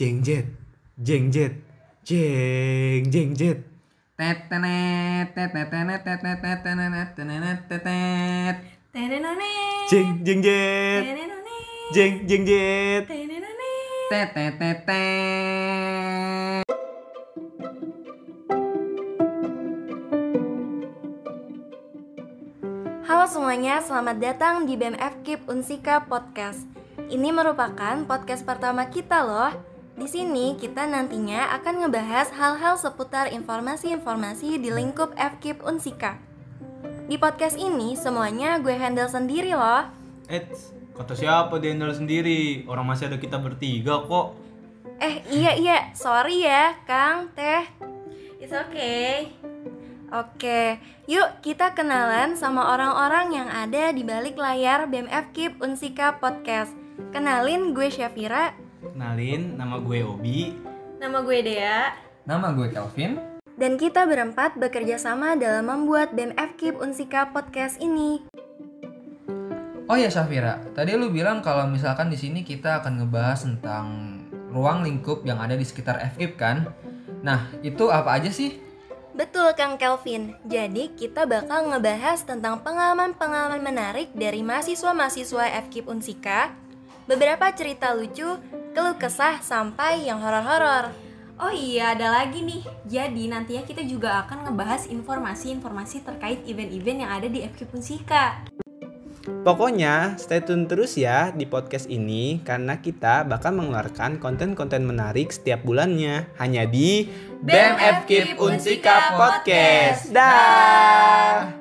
Jeng jet, jeng jet, jeng jeng. Halo semuanya, selamat datang di BMF Keep Unsika Podcast. Ini merupakan podcast pertama kita loh. Di sini kita nantinya akan ngebahas hal-hal seputar informasi-informasi di lingkup FKIP Unsika. Di podcast ini semuanya gue handle sendiri loh. Eits, kata siapa dia handle sendiri? Orang masih ada kita bertiga kok. Eh iya iya, sorry ya Kang, Teh. It's okay. Oke, yuk kita kenalan sama orang-orang yang ada di balik layar BMF Keep Unsika Podcast. Kenalin gue Syafira, Kenalin, nama gue Obi. nama gue Dea, Nama gue Kelvin. dan kita berempat bekerja sama dalam membuat BMF Keep Unsika Podcast ini. Oh ya Safira, tadi lu bilang kalau misalkan di sini kita akan ngebahas tentang ruang lingkup yang ada di sekitar FKIP kan? Nah, itu apa aja sih? Betul Kang Kelvin, jadi kita bakal ngebahas tentang pengalaman-pengalaman menarik dari mahasiswa-mahasiswa FKIP Unsika, beberapa cerita lucu, keluh kesah, sampai yang horor-horor. Oh iya, ada lagi nih. Jadi nantinya kita juga akan ngebahas informasi-informasi terkait event-event yang ada di FK Punsika. Pokoknya stay tune terus ya di podcast ini karena kita bakal mengeluarkan konten-konten menarik setiap bulannya hanya di BMF Keep Unsika Podcast. Dah.